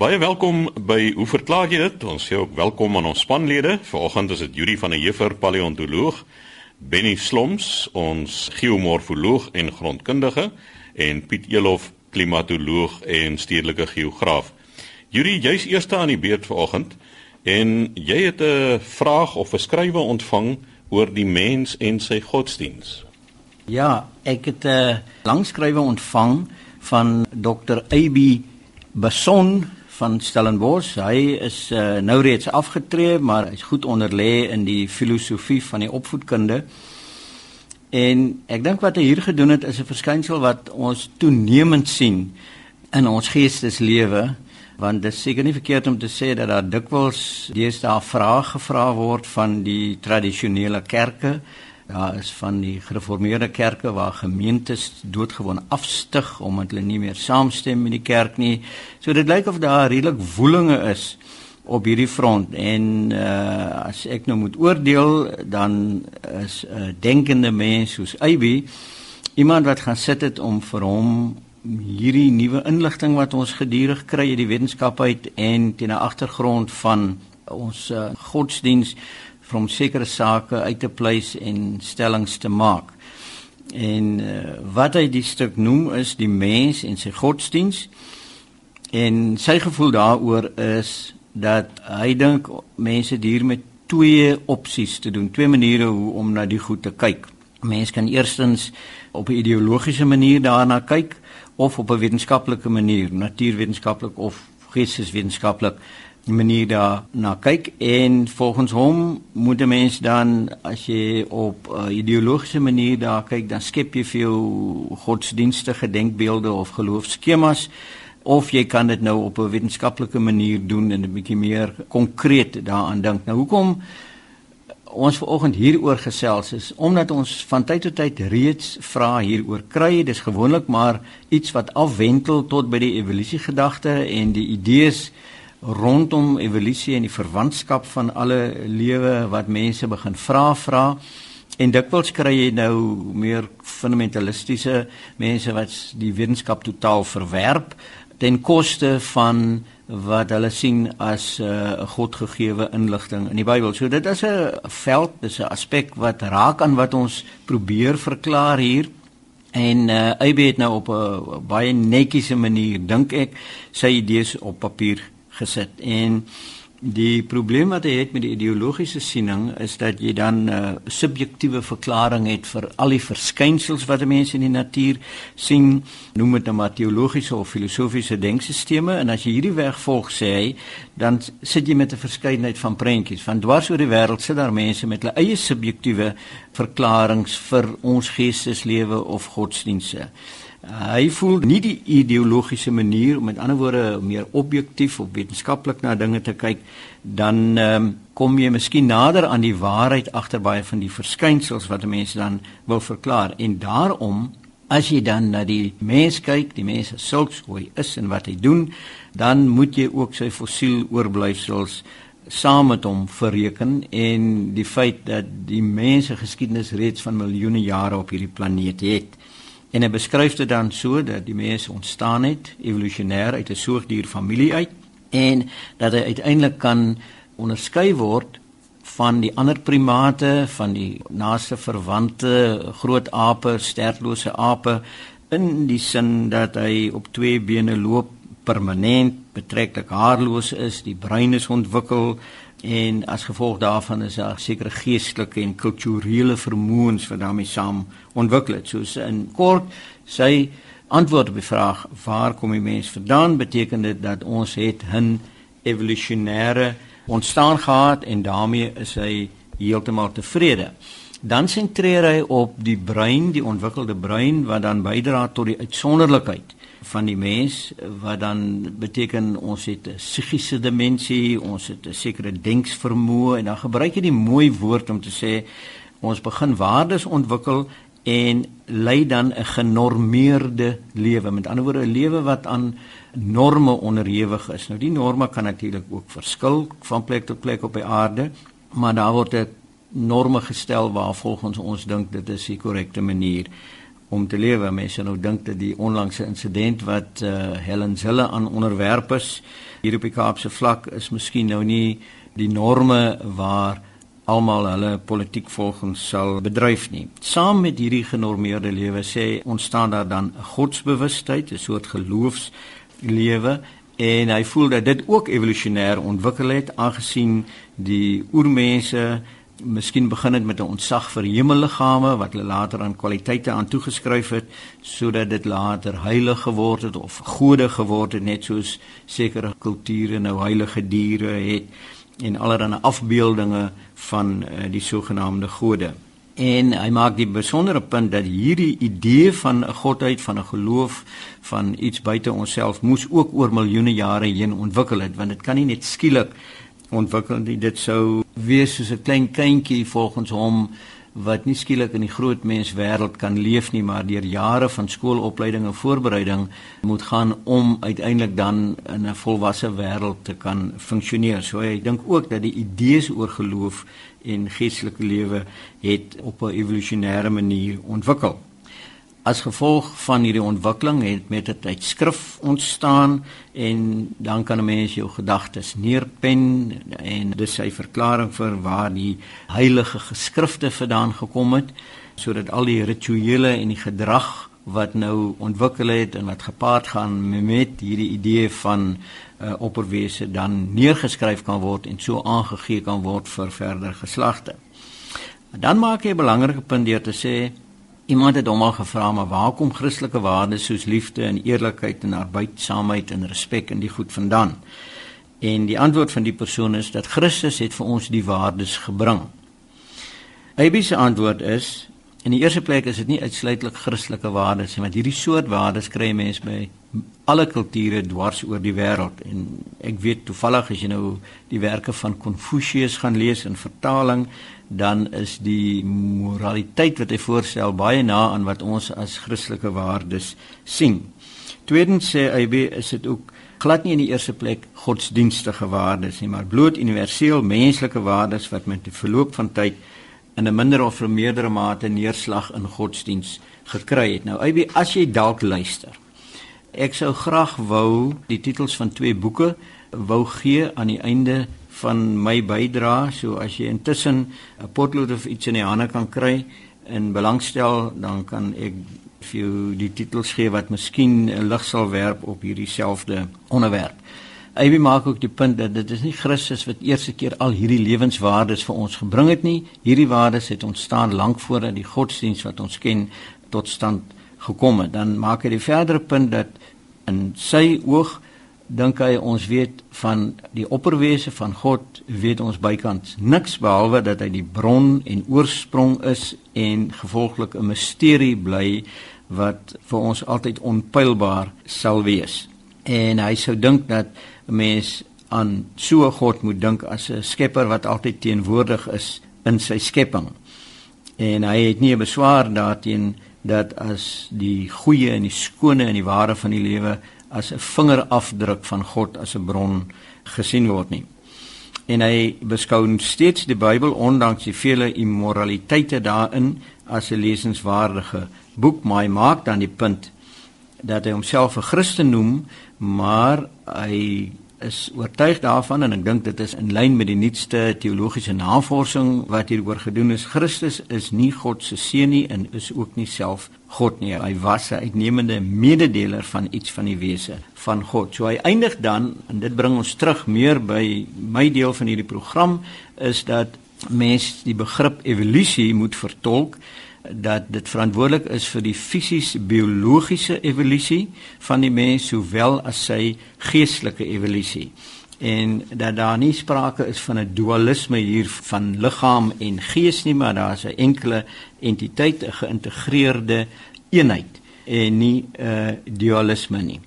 Baie welkom by Hoe verklaar jy dit? Ons sê ook welkom aan ons spanlede. Vanoggend is dit Juri van der Heever, paleontoloog, Benny Sloms, ons geomorfoloog en grondkundige en Piet Elof, klimatoloog en stedelike geograaf. Juri, jy's eerste aan die beurt vanoggend en jy het 'n vraag of 'n skrywe ontvang oor die mens en sy godsdiens. Ja, ek het 'n lang skrywe ontvang van Dr. AB Bason van Stellenbosch. Hy is uh, nou reeds afgetree, maar hy's goed onderlê in die filosofie van die opvoedkunde. En ek dink wat hy hier gedoen het is 'n verskynsel wat ons toenemend sien in ons geesteslewe, want dit is seker nie verkeerd om te sê dat daar dikwels deesdae vrae gevra word van die tradisionele kerke Daar is van die gereformeerde kerke waar gemeentes doodgewoon afstyg omdat hulle nie meer saamstem met die kerk nie. So dit lyk of daar redelik woelinge is op hierdie front en uh as ek nou moet oordeel dan is 'n uh, denkende mens soos Eybi iemand wat gaan sit het om vir hom hierdie nuwe inligting wat ons gedurig kry uit die wetenskap uit en teen 'n agtergrond van ons uh, godsdiens om sekere sake uit te pleis en stellings te maak. En uh, wat hy die stuk noem is die mens en sy godsdiens. En sy gevoel daaroor is dat hy dink mense hier met twee opsies te doen, twee maniere hoe om na die goed te kyk. Mense kan eerstens op 'n ideologiese manier daarna kyk of op 'n wetenskaplike manier, natuurwetenskaplik of geesteswetenskaplik manier daarna kyk en volgens hom moet 'n mens dan as jy op 'n uh, ideologiese manier daar kyk dan skep jy jou godsdienstige denkbeelde of geloofskemas of jy kan dit nou op 'n wetenskaplike manier doen en 'n bietjie meer konkreet daaraan dink. Nou hoekom ons vanoggend hieroor gesels is omdat ons van tyd tot tyd reeds vra hieroor kry. Dis gewoonlik maar iets wat afwentel tot by die evolusie gedagte en die idees rondom evolusie en die verwantskap van alle lewe wat mense begin vra vra en dikwels kry jy nou meer fundamentalistiese mense wat die wetenskap totaal verwerp ten koste van wat hulle sien as 'n uh, godgegewe inligting in die Bybel. So dit is 'n veld, dis 'n aspek wat raak aan wat ons probeer verklaar hier. En uh, hy het nou op 'n baie netjiese manier dink ek sy idees op papier gesit. En die probleem wat hy het met die ideologiese siening is dat jy dan 'n uh, subjektiewe verklaring het vir al die verskynsels wat mense in die natuur sien. Noem dit nou teologiese of filosofiese denkstelsels. En as jy hierdie weg volg sê hy dan sit jy met 'n verskeidenheid van prentjies. Van dwars oor die wêreld sit daar mense met hulle eie subjektiewe verklaringe vir ons geesteslewe of godsdienste hy voel nie die ideologiese manier om met ander woorde meer objektief of wetenskaplik na dinge te kyk dan um, kom jy miskien nader aan die waarheid agter baie van die verskynsels wat mense dan wil verklaar. En daarom as jy dan na die mens kyk die mens sulks hoe hy is en wat hy doen dan moet jy ook sy fossiel oorblyfsels saam met hom bereken en die feit dat die mense geskiedenis reeds van miljoene jare op hierdie planeet het En hy beskryf dit dan so dat die mens ontstaan het evolusionêr uit 'n soogdierfamilie uit en dat hy uiteindelik kan onderskei word van die ander primate, van die naaste verwante groot ape, sterflose ape in die sin dat hy op twee bene loop, permanent, betreklik haarloos is, die brein is ontwikkel, en as gevolg daarvan is daar sekere geestelike en kulturele vermoëns wat daarmee saam ontwikkel het. Soos in kort sy antwoord op die vraag waar kom die mens vandaan beteken dit dat ons het 'n evolusionêre ontstaan gehad en daarmee is hy heeltemal tevrede. Dan sentreer hy op die brein, die ontwikkelde brein wat dan bydra tot die uitsonderlikheid van die mens wat dan beteken ons het 'n psigiese dimensie, ons het 'n sekere denksvermoë en dan gebruik jy die mooi woord om te sê ons begin waardes ontwikkel en lei dan 'n genormeerde lewe. Met ander woorde 'n lewe wat aan norme onderhewig is. Nou die norme kan natuurlik ook verskil van plek tot plek op die aarde, maar daar word norme gestel waar volgens ons dink dit is die korrekte manier om te lewe. Mense nou dink dat die onlangse insident wat uh, Helen Zille aan onderwerp is hier op die Kaapse vlak is miskien nou nie die norme waar almal hulle politiek volgens sal bedryf nie. Saam met hierdie genormeerde lewe sê ontstaan daar dan 'n godsbewustheid, 'n soort geloofslewe en hy voel dat dit ook evolusionêr ontwikkel het aangesien die oormense miskien begin het met 'n ontzag vir hemelliggame wat hulle later aan kwaliteite aan toegeskryf het sodat dit later heilig geword het of gode geword het net soos sekere kulture nou heilige diere het en allerlei afbeeldinge van uh, die sogenaamde gode. En hy maak die besondere punt dat hierdie idee van 'n godheid, van 'n geloof, van iets buite onsself moes ook oor miljoene jare heen ontwikkel het, want dit kan nie net skielik ontwikkel nie. Dit sou wees soos 'n klein kindjie volgens hom wat nie skielik in die groot mens wêreld kan leef nie maar deur jare van skoolopleiding en voorbereiding moet gaan om uiteindelik dan in 'n volwasse wêreld te kan funksioneer. So ek dink ook dat die idees oor geloof en geestelike lewe het op 'n evolusionêre manier ontwikkel. As gevolg van hierdie ontwikkeling het met dit tydskrif ontstaan en dan kan 'n mens jou gedagtes neerpen en dis sy verklaring vir waar die heilige geskrifte vandaan gekom het sodat al die rituele en die gedrag wat nou ontwikkel het en wat gepaard gaan met hierdie idee van uh, opperwese dan neergeskryf kan word en so aangegee kan word vir verdere geslagte. Dan maak hy 'n belangrike punt deur te sê Iemand het hom al gevra maar waar kom Christelike waardes soos liefde en eerlikheid en arbeidsaamheid en respek en die goed vandaan? En die antwoord van die persoon is dat Christus het vir ons die waardes gebring. Abie se antwoord is in die eerste plek is dit nie uitsluitlik Christelike waardes nie, want hierdie soort waardes kry mense by alle kulture dwars oor die wêreld en ek weet toevallig as jy nou die werke van Confucius gaan lees in vertaling dan is die moraliteit wat hy voorstel baie na aan wat ons as Christelike waardes sien. Tweedens sê hy is dit ook glad nie in die eerste plek godsdienstige waardes nie, maar bloot universeel menslike waardes wat met die verloop van tyd in 'n minder of meerdere mate neerslag in godsdiens gekry het. Nou, Aby, as jy dalk luister, ek sou graag wou die titels van twee boeke wou gee aan die einde van my bydrae. So as jy intussen 'n potlood of iets in die hande kan kry en belangstel, dan kan ek vir jou die titels gee wat miskien 'n lig sal werp op hierdie selfde onderwerp. Hy maak ook die punt dat dit is nie Christus wat eerste keer al hierdie lewenswaardes vir ons gebring het nie. Hierdie waardes het ontstaan lank voordat die godsdiens wat ons ken tot stand gekom het. Dan maak hy die verdere punt dat in sy oog dink hy ons weet van die opperwese van God weet ons bykans niks behalwe dat hy die bron en oorsprong is en gevolglik 'n misterie bly wat vir ons altyd onpylbaar sal wees. En hy sou dink dat 'n mens aan so 'n God moet dink as 'n skepper wat altyd teenwoordig is in sy skepping. En hy het nie 'n beswaar daarteen dat as die goeie en die skone en die ware van die lewe as 'n vingerafdruk van God as 'n bron gesien word nie. En hy beskou steeds die Bybel ondanks die vele immoraliteite daarin as 'n lesenswaardige boek, maar hy maak dan die punt dat hy homself 'n Christen noem, maar hy is oortuig daarvan en ek dink dit is in lyn met die nuutste teologiese navorsing wat hieroor gedoen is. Christus is nie God se seun nie en is ook nie self God nie. Hy was 'n uitnemende mededeler van iets van die wese van God. So hy eindig dan en dit bring ons terug meer by my deel van hierdie program is dat mens die begrip evolusie moet vertolk dat dit verantwoordelik is vir die fisies biologiese evolusie van die mens sowel as sy geestelike evolusie. En dat daar nie sprake is van 'n dualisme hier van liggaam en gees nie maar daar is 'n enkele entiteit 'n geïntegreerde eenheid en nie 'n uh, dualisme nie.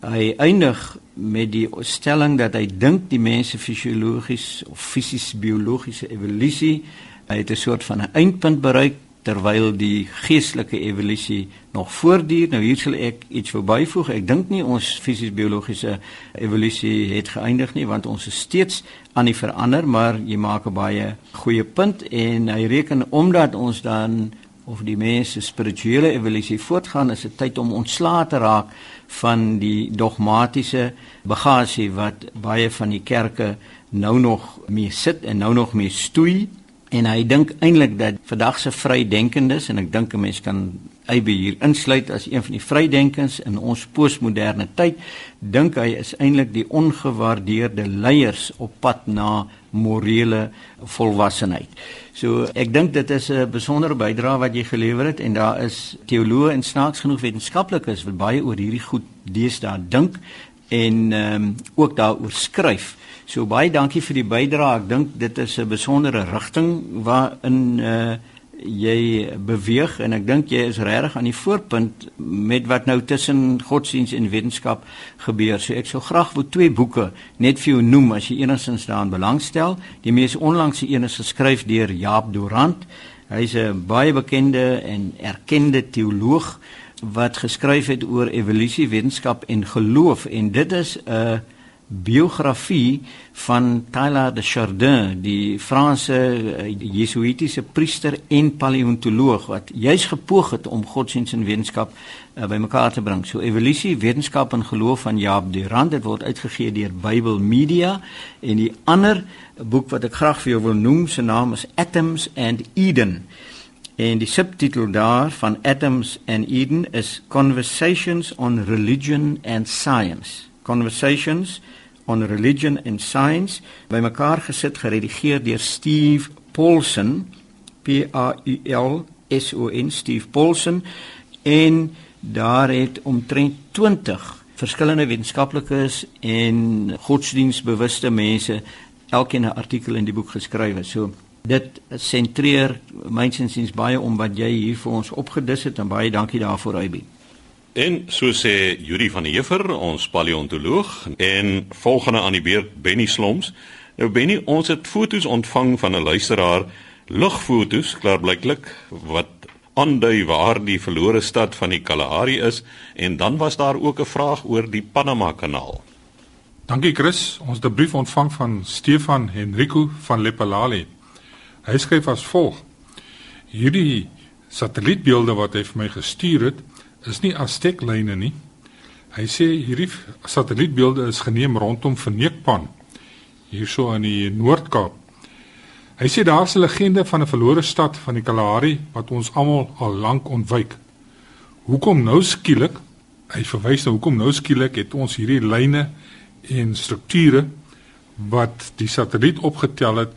Hy eindig met die stelling dat hy dink die mens se fisiologies of fisies biologiese evolusie het 'n soort van 'n eindpunt bereik terwyl die geestelike evolusie nog voortduur. Nou hier sal ek iets verbyvoeg. Ek dink nie ons fisies biologiese evolusie het geëindig nie want ons is steeds aan die verander, maar jy maak 'n baie goeie punt en hy reken omdat ons dan of die mens se spirituele evolusie voortgaan, is dit tyd om ontslae te raak van die dogmatiese bagasie wat baie van die kerke nou nog mee sit en nou nog mee stoei en hy dink eintlik dat vandag se vrydenkendes en ek dink 'n mens kan AB hier insluit as een van die vrydenkers in ons postmoderne tyd dink hy is eintlik die ongewaardeerde leiers op pad na morele volwassenheid. So ek dink dit is 'n besondere bydrae wat jy gelewer het en daar is teoloë en snaaks genoeg wetenskaplikes wat baie oor hierdie goed deesdae dink en ehm um, ook daaroor skryf. So baie dankie vir die bydrae. Ek dink dit is 'n besondere rigting waarin uh jy beweeg en ek dink jy is regtig aan die voorpunt met wat nou tussen godsdiens en wetenskap gebeur. So ek sou graag wou twee boeke net vir jou noem as jy enigstens daaraan belangstel. Die mees onlangse een is geskryf deur Jaap Durant. Hy's 'n baie bekende en erkende teoloog wat geskryf het oor evolusie, wetenskap en geloof en dit is 'n uh, biografie van Tyler de Chardin, die Franse uh, Jesuitiese priester en paleontoloog wat juis gepoog het om godsdiens en wetenskap uh, bymekaar te bring. So evolusie, wetenskap en geloof van Jaap Durand, dit word uitgegee deur Bible Media en die ander boek wat ek graag vir jou wil noem, se naam is Atoms and Eden. En die subtitel daar van Atoms and Eden is Conversations on Religion and Science. Conversations on Religion and Science bymekaar gesit geredigeer deur Steve Paulson P A U L S O N Steve Paulson en daar het omtrent 20 verskillende wetenskaplikes en godsdienstbewuste mense elkeen 'n artikel in die boek geskrywe. So dit sentreer mynsinsiens baie om wat jy hier vir ons opgedis het en baie dankie daarvoor Aibi. En so sê Yuri van Heever, ons paleontoloog en volgende aan die beurt Benny Sloms. Nou Benny, ons het foto's ontvang van 'n luisteraar, lugfoto's klaarblyklik wat aandui waar die verlore stad van die Kalahari is en dan was daar ook 'n vraag oor die Panama Kanaal. Dankie Chris, ons het 'n brief ontvang van Stefan Henrico van Lepalale. Hy skryf as volg: Hierdie satellietbeelde wat hy vir my gestuur het, is nie Azteklyne nie. Hy sê hierdie satellietbeelde is geneem rondom Verneekpan hierso in die Noord-Kaap. Hy sê daar's 'n legende van 'n verlore stad van die Kalahari wat ons almal al lank ontwyk. Hoekom nou skielik? Hy verwys na hoekom nou skielik het ons hierdie lyne en strukture wat die satelliet opgetel het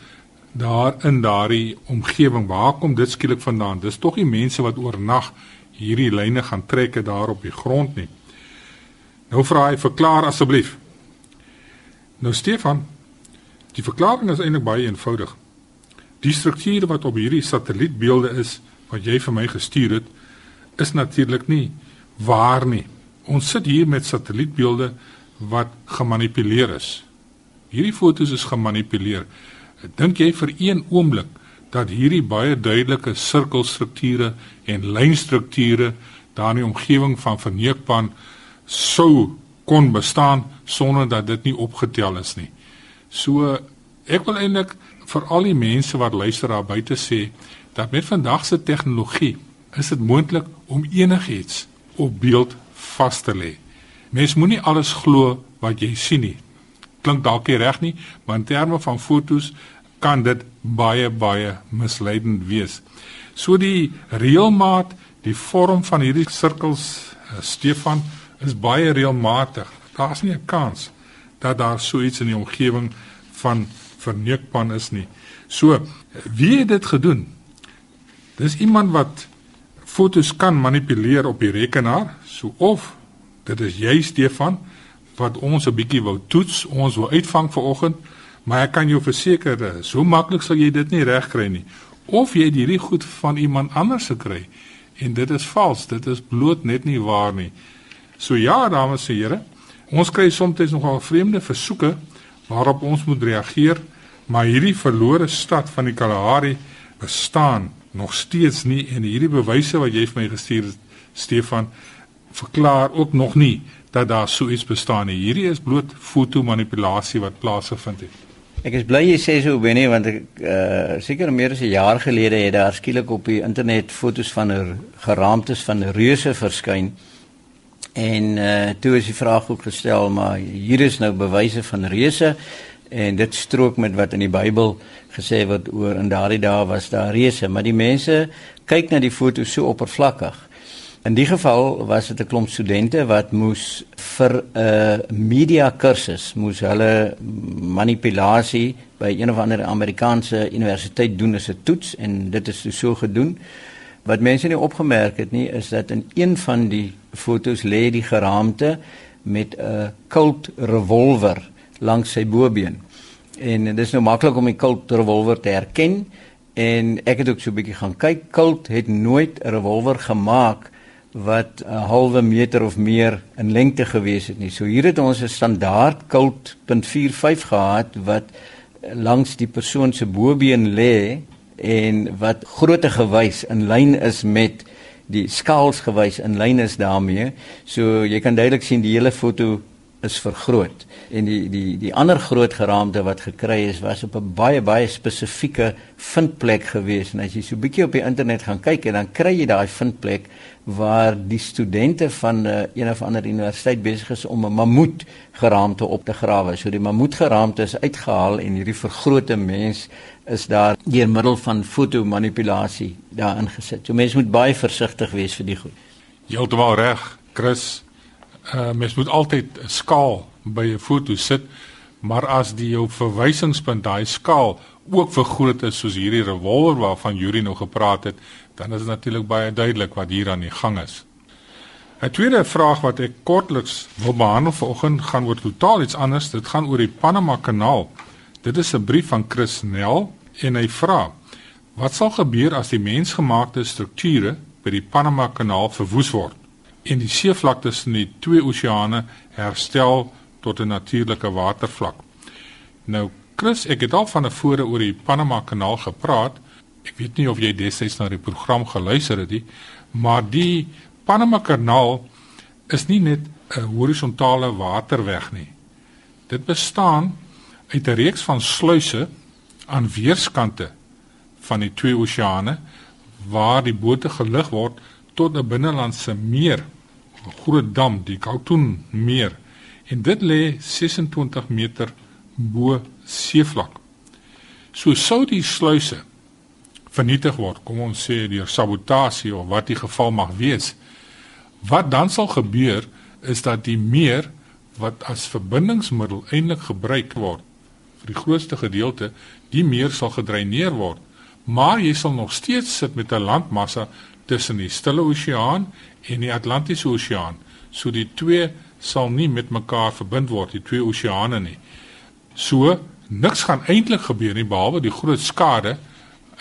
daar in daardie omgewing. Waar kom dit skielik vandaan? Dis tog die mense wat oornag hierdie lyne gaan trek daar op die grond nie. Nou vra hy verklaar asseblief. Nou Stefan, die verklaring is eintlik baie eenvoudig. Die strukture wat op hierdie satellietbeelde is wat jy vir my gestuur het, is natuurlik nie waar nie. Ons sit hier met satellietbeelde wat gemanipuleer is. Hierdie fotos is gemanipuleer. Dink jy vir een oomblik dat hierdie baie duidelike sirkelstrukture en lynstrukture daar in die omgewing van Verneekpan sou kon bestaan sonder dat dit nie opgetel is nie. So ek wil eintlik vir al die mense wat luister daar buite sê dat met vandag se tegnologie is dit moontlik om enigiets op beeld vas te lê. Mens moenie alles glo wat jy sien nie. Klink dalk nie reg nie, maar in terme van fotos kan dit baie baie misleidend wees. So die reëlmaat, die vorm van hierdie sirkels uh, Stefan is baie reëlmatig. Daar's nie 'n kans dat daar so iets in die omgewing van verneukpan is nie. So, wie het dit gedoen? Dis iemand wat fotos kan manipuleer op die rekenaar, so of dit is jy Stefan wat ons 'n bietjie wou toets, ons wou uitvang vanoggend Maar ek kan jou verseker, eh, so maklik sal jy dit nie regkry nie. Of jy het hierdie goed van iemand anders gekry en dit is vals, dit is bloot net nie waar nie. So ja, dames en here, ons kry soms nogal vreemde versoeke waarop ons moet reageer, maar hierdie verlore stad van die Kalahari bestaan nog steeds nie en hierdie bewyse wat jy vir my gestuur het, Stefan, verklaar ook nog nie dat daar so iets bestaan nie. Hierdie is bloot fotomanipulasie wat plaasgevind het. Ek is bly jy sê so Benny want ek uh, seker meer as 'n jaar gelede het daar skielik op die internet fotos van 'n geraamtes van reuse verskyn. En uh, toe is die vraag ook gestel maar hier is nou bewyse van reuse en dit strook met wat in die Bybel gesê word oor in daardie dae was daar reuse, maar die mense kyk na die foto's so oppervlakkig. In die geval was dit 'n klomp studente wat moes vir 'n media kursus moes hulle manipulasie by een of ander Amerikaanse universiteit doen as 'n toets en dit is so gedoen. Wat mense nie opgemerk het nie is dat in een van die fotos lê die geraamte met 'n Colt revolver langs sy bobeen. En dit is nou maklik om die Colt revolver te herken en ek het ook so 'n bietjie gaan kyk. Colt het nooit 'n revolver gemaak wat 'n halwe meter of meer in lengte gewees het nie. So hier het ons 'n standaard Colt .45 gehad wat langs die persoon se bobeen lê en wat grootte gewys in lyn is met die skaals gewys in lyn is daarmee. So jy kan duidelik sien die hele foto is vergroot en die die die ander groot geraamte wat gekry is was op 'n baie baie spesifieke vindplek gewees en as jy so 'n bietjie op die internet gaan kyk en dan kry jy daai vindplek waar die studente van uh, een of ander universiteit besig is om 'n mammoet geraamte op te grawe. So die mammoet geraamte is uitgehaal en hierdie vergrote mens is daar deur middel van fotomanipulasie daarin gesit. So mense moet baie versigtig wees vir die goed. Heeltemal reg, Chris uh, mens moet altyd 'n skaal by 'n foto sit, maar as die jou verwysingspunt daai skaal ook vergroot is soos hierdie revolver waarvan Yuri nou gepraat het, dan is dit natuurlik baie duidelik wat hier aan die gang is. 'n Tweede vraag wat ek kortliks wil behandel vanoggend gaan oor totaal iets anders. Dit gaan oor die Panama Kanaal. Dit is 'n brief van Chris Nel en hy vra: Wat sal gebeur as die mensgemaakte strukture by die Panama Kanaal verwoes word? En die seevlak tussen die twee oseane herstel tot 'n natuurlike watervlak. Nou Chris, ek het al van tevore oor die Panama Kanaal gepraat. Ek weet nie of jy destyds na die program geluister het nie, maar die Panama Kanaal is nie net 'n horisontale waterweg nie. Dit bestaan uit 'n reeks van sluise aan weerskante van die twee oseane waar die bote gelig word tot 'n binnelandse meer 'n groot dam, die Gautun meer. En dit lê 26 meter bo seevlak. So sou die sluise vernietig word, kom ons sê deur sabotasie of wat die geval mag wees. Wat dan sal gebeur is dat die meer wat as verbindingsmiddel eintlik gebruik word vir die grootste gedeelte, die meer sal gedreineer word. Maar jy sal nog steeds sit met 'n landmassa tussen die Stille Oseaan en die Atlantiese Oseaan. So die twee sal nie met mekaar verbind word, die twee oseane nie. So niks gaan eintlik gebeur nie behalwe die groot skade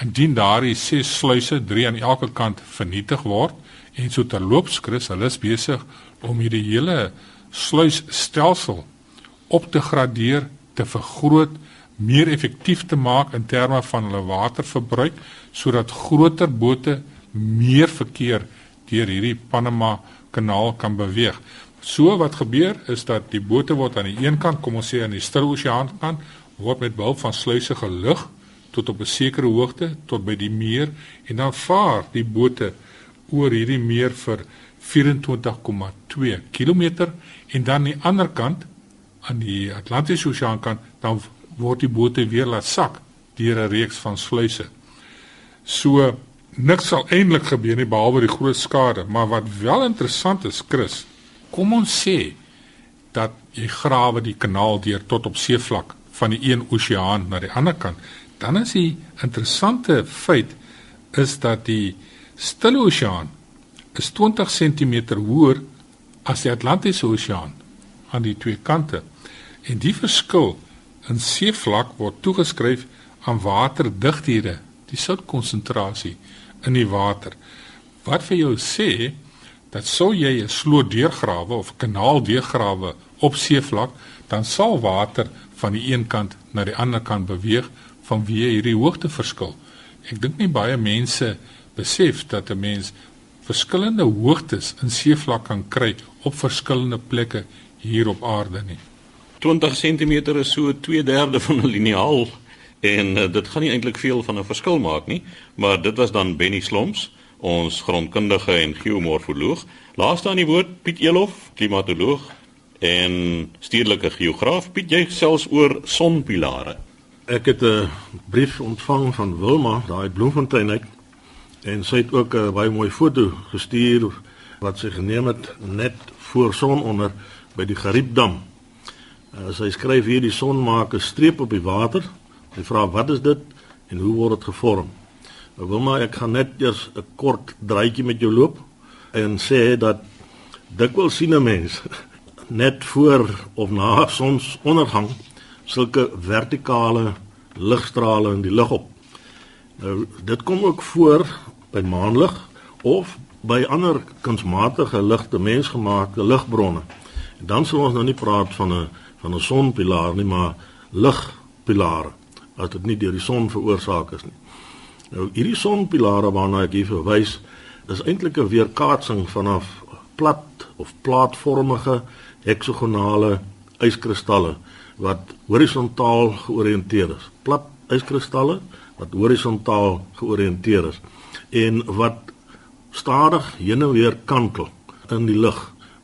indien daardie ses sluise, drie aan elke kant vernietig word en so terloops Chris, hulle is besig om hierdie hele sluisstelsel op te gradeer, te vergroot, meer effektief te maak in terme van hulle waterverbruik sodat groter bote meer verkeer deur hierdie Panama kanaal kan beweeg. So wat gebeur is dat die bote word aan die een kant, kom ons sê aan die Stille Oseaan kant, word met behulp van sluise gelig tot op 'n sekere hoogte tot by die meer en dan vaar die bote oor hierdie meer vir 24,2 km en dan aan die ander kant aan die Atlantiese Oseaan kant dan word die bote weer laat sak deur 'n reeks van sluise. So niks sal eintlik gebeur nie behalwe die groot skade, maar wat wel interessant is, Chris, kom ons sê dat jy grawe die kanaal deur tot op seevlak van die een oseaan na die ander kant, dan is die interessante feit is dat die Stille Oseaan is 20 cm hoër as die Atlantiese Oseaan aan die twee kante. En die verskil in seevlak word toegeskryf aan waterdigthede, die soutkonsentrasie in die water. Wat vir jou sê dat sou jy 'n sloot deurgrawe of 'n kanaal deurgrawe op seevlak, dan sal water van die een kant na die ander kant beweeg vanweë hierdie hoogteverskil. Ek dink nie baie mense besef dat 'n mens verskillende hoogtes in seevlak kan kry op verskillende plekke hier op aarde nie. 20 cm is so 2/3 van 'n liniaal en uh, dit gaan nie eintlik veel van 'n verskil maak nie, maar dit was dan Benny Sloms, ons grondkundige en geomorfoloog. Laaste aan die woord Piet Elof, klimatoloog en stedelike geograaf. Piet, jy selfs oor sonpilare. Ek het 'n brief ontvang van Wilma, daai Bloemfontein uit en sy het ook 'n baie mooi foto gestuur wat sy geneem het net voor son onder by die Gariepdam. Uh, sy skryf hier die son maak 'n streep op die water. Sy vra wat is dit en hoe word dit gevorm? Nou wil maar ek gaan net eers 'n kort draaitjie met jou loop en sê dat dikwels sien 'n mens net voor of na sonsondergang sulke vertikale ligstrale in die lug op. Nou dit kom ook voor by maanlig of by ander kunsmatige ligte mensgemaakte ligbronne. En dan sal ons nou nie praat van 'n van 'n sonpilaar nie, maar ligpilare as dit nie deur die son veroorsaak is nie. Nou hierdie sonpilare waarna ek hier verwys, is eintlik 'n weerkaatsing vanaf plat of plaatvormige heksagonale yskristalle wat horisontaal georiënteer is. Plat yskristalle wat horisontaal georiënteer is en wat stadig heen en weer kantel in die lug.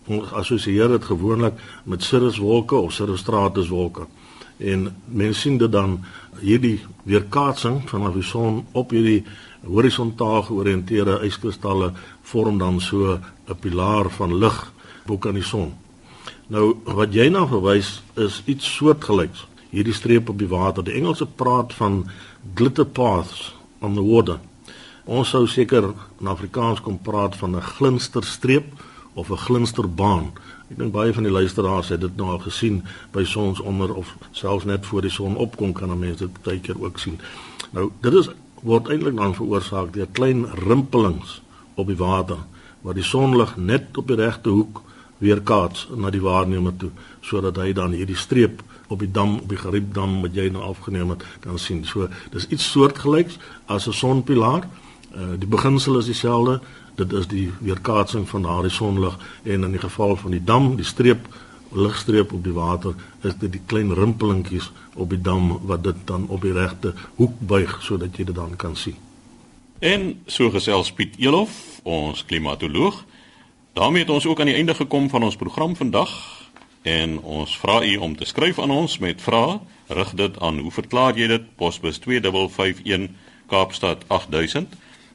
Ons assosieer dit gewoonlik met cirruswolke of cirrostratuswolke. En mense sien dit dan hierdie weerkaatsing van die son op hierdie horisontaal georiënteerde yskristalle vorm dan so 'n pilaar van lig bo kan die son. Nou wat jy na verwys is iets soortgelyks. Hierdie streep op die water. Die Engelse praat van glitter paths on the water. Ons sou seker in Afrikaans kom praat van 'n glinsterstreep of 'n glinsterbaan. Ek dink baie van die luisteraars het dit nou al gesien by sonsonder of selfs net voor die son opkom kan mense dit baie keer ook sien. Nou dit is word eintlik dan veroorsaak deur klein rimpelings op die water waar die sonlig net op die regte hoek weerkaats na die waarnemer toe sodat hy dan hierdie streep op die dam op die Gariepdam wat jy nou afgeneem het kan sien. So dis iets soortgelyks as 'n sonpilaar. Uh, die beginsel is dieselfde. Dit is die weerkaatsing van daardie sonlig en in die geval van die dam, die streep ligstreep op die water, is dit die klein rimpelingkies op die dam wat dit dan op die regte hoek buig sodat jy dit dan kan sien. En so gesels Piet Elof, ons klimatoloog. daarmee het ons ook aan die einde gekom van ons program vandag en ons vra u om te skryf aan ons met vrae. Rig dit aan hoe verklaar jy dit? Posbus 2551 Kaapstad 8000